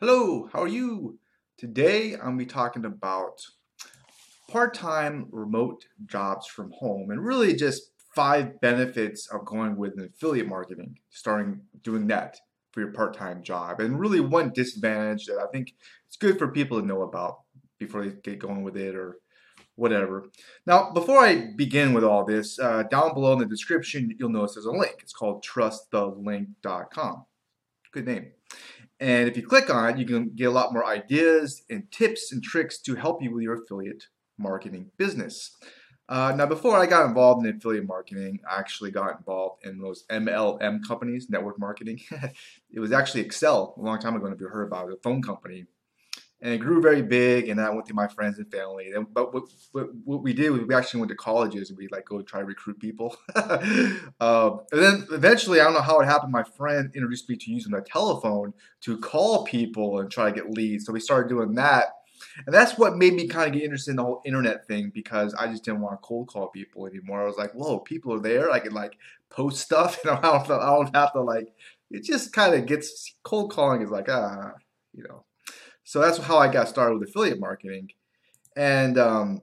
Hello, how are you? Today I'm going to be talking about part-time remote jobs from home and really just five benefits of going with an affiliate marketing, starting doing that for your part-time job. And really one disadvantage that I think it's good for people to know about before they get going with it or whatever. Now, before I begin with all this, uh, down below in the description, you'll notice there's a link. It's called trustthelink.com. Good name. And if you click on it, you can get a lot more ideas and tips and tricks to help you with your affiliate marketing business. Uh, now, before I got involved in affiliate marketing, I actually got involved in those MLM companies, network marketing. it was actually Excel a long time ago, if you heard about it, a phone company and it grew very big. And I went to my friends and family. And, but what, what, what, we did was we actually went to colleges and we like go try to recruit people. uh, and then eventually, I don't know how it happened. My friend introduced me to using the telephone to call people and try to get leads. So we started doing that. And that's what made me kind of get interested in the whole internet thing because I just didn't want to cold call people anymore. I was like, whoa, people are there. I can like post stuff and I don't, I don't have to like, it just kind of gets cold calling is like, ah, you know, so that's how I got started with affiliate marketing. And um,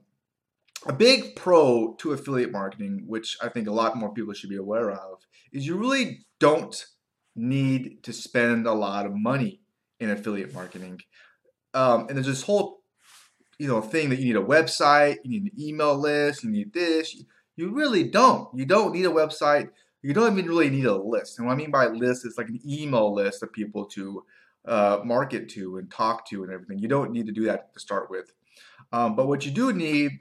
a big pro to affiliate marketing, which I think a lot more people should be aware of, is you really don't need to spend a lot of money in affiliate marketing. Um, and there's this whole, you know, thing that you need a website, you need an email list, you need this. You really don't. You don't need a website. You don't even really need a list. And what I mean by list is like an email list of people to uh, market to and talk to and everything. You don't need to do that to start with. Um, but what you do need,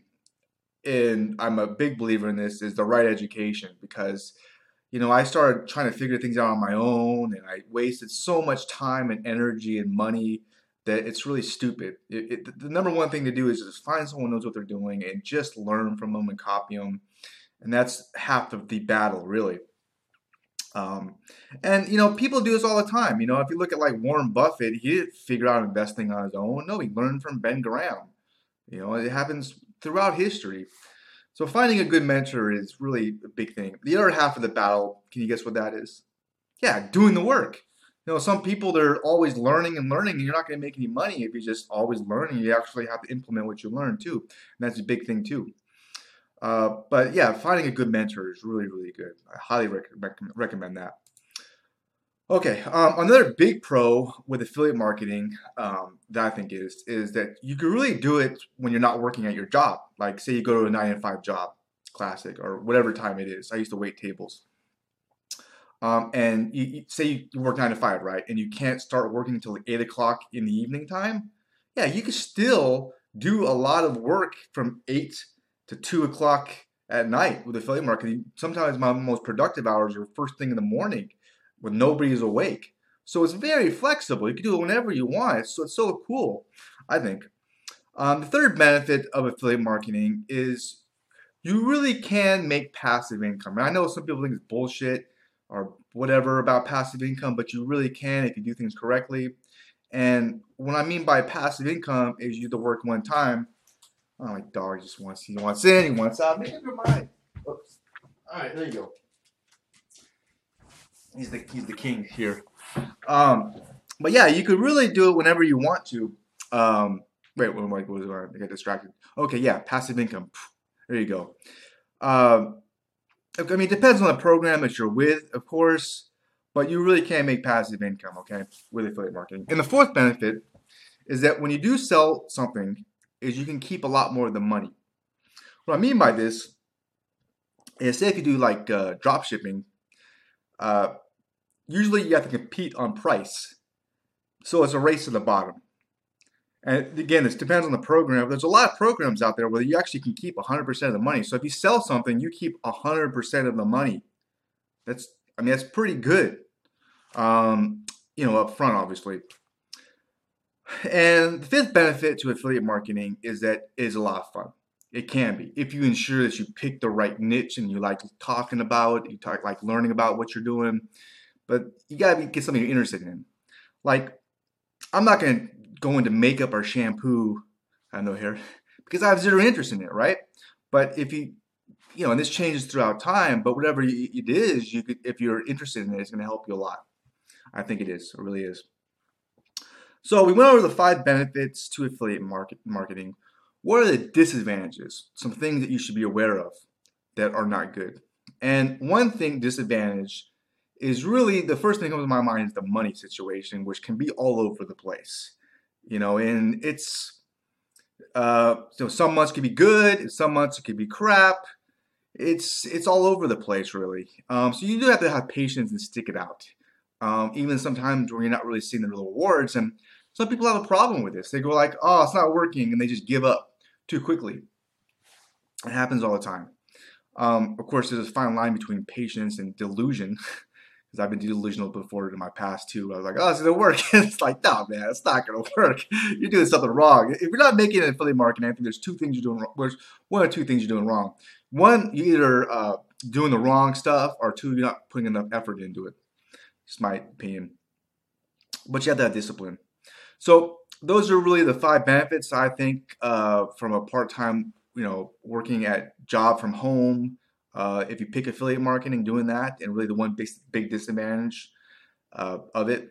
and I'm a big believer in this, is the right education because, you know, I started trying to figure things out on my own and I wasted so much time and energy and money that it's really stupid. It, it, the number one thing to do is just find someone who knows what they're doing and just learn from them and copy them. And that's half of the battle, really. Um, and you know, people do this all the time. You know, if you look at like Warren Buffett, he didn't figure out investing on his own. No, he learned from Ben Graham. You know, it happens throughout history. So finding a good mentor is really a big thing. The other half of the battle, can you guess what that is? Yeah, doing the work. You know, some people they're always learning and learning, and you're not going to make any money if you're just always learning. You actually have to implement what you learn too, and that's a big thing too. Uh, but yeah, finding a good mentor is really, really good. I highly rec- rec- recommend that. Okay, um, another big pro with affiliate marketing um, that I think is is that you can really do it when you're not working at your job. Like, say you go to a nine to five job, classic, or whatever time it is. I used to wait tables. Um, and you, you, say you work nine to five, right? And you can't start working until eight o'clock in the evening time. Yeah, you can still do a lot of work from eight to two o'clock at night with affiliate marketing. Sometimes my most productive hours are first thing in the morning when nobody is awake. So it's very flexible. You can do it whenever you want. So it's so cool, I think. Um, the third benefit of affiliate marketing is you really can make passive income. And I know some people think it's bullshit or whatever about passive income, but you really can if you do things correctly. And what I mean by passive income is you do the work one time Oh, my dog just wants he wants in, he wants out. Make up your mind. Oops. All right, there you go. He's the he's the king here. Um, but yeah, you could really do it whenever you want to. Um, wait, was I supposed to get distracted? Okay, yeah, passive income. There you go. Um, I mean, it depends on the program that you're with, of course, but you really can make passive income, okay, with affiliate marketing. And the fourth benefit is that when you do sell something is you can keep a lot more of the money. What I mean by this is say if you do like uh, drop shipping, uh, usually you have to compete on price. So it's a race to the bottom. And again, this depends on the program. There's a lot of programs out there where you actually can keep 100% of the money. So if you sell something, you keep 100% of the money. That's, I mean, that's pretty good. Um, you know, up front, obviously. And the fifth benefit to affiliate marketing is that it is a lot of fun. It can be if you ensure that you pick the right niche and you like talking about, you talk like learning about what you're doing. But you gotta get something you're interested in. Like, I'm not gonna go into makeup or shampoo. I know hair because I have zero interest in it, right? But if you, you know, and this changes throughout time. But whatever it is, you could, if you're interested in it, it's gonna help you a lot. I think it is. It really is. So we went over the five benefits to affiliate market marketing. What are the disadvantages? Some things that you should be aware of that are not good. And one thing disadvantage is really the first thing that comes to my mind is the money situation, which can be all over the place. You know, and it's uh, so some months could be good, some months it could be crap. It's it's all over the place, really. Um, so you do have to have patience and stick it out. Um, even sometimes when you're not really seeing the real rewards, and some people have a problem with this. They go like, "Oh, it's not working," and they just give up too quickly. It happens all the time. Um, of course, there's a fine line between patience and delusion, because I've been delusional before in my past too. I was like, "Oh, it's gonna work," it's like, "No, man, it's not gonna work. You're doing something wrong. If you're not making an affiliate marketing, I think there's two things you're doing. wrong. One or two things you're doing wrong. One, you're either uh, doing the wrong stuff, or two, you're not putting enough effort into it. It's my opinion. But you have to have discipline. So those are really the five benefits I think uh, from a part-time, you know, working at job from home. Uh, if you pick affiliate marketing, doing that, and really the one big, big disadvantage uh, of it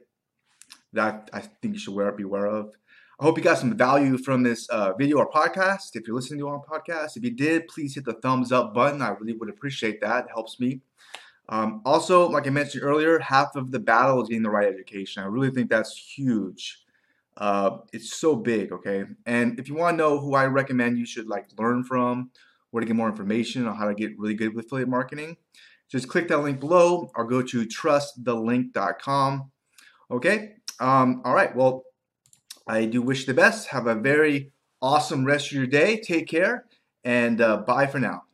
that I think you should be aware of. I hope you got some value from this uh, video or podcast. If you're listening to our podcast, if you did, please hit the thumbs up button. I really would appreciate that. It helps me. Um, also, like I mentioned earlier, half of the battle is getting the right education. I really think that's huge. Uh, it's so big, okay? And if you want to know who I recommend you should like learn from, where to get more information on how to get really good with affiliate marketing, just click that link below or go to trustthelink.com. Okay? Um, all right. Well, I do wish the best. Have a very awesome rest of your day. Take care and uh, bye for now.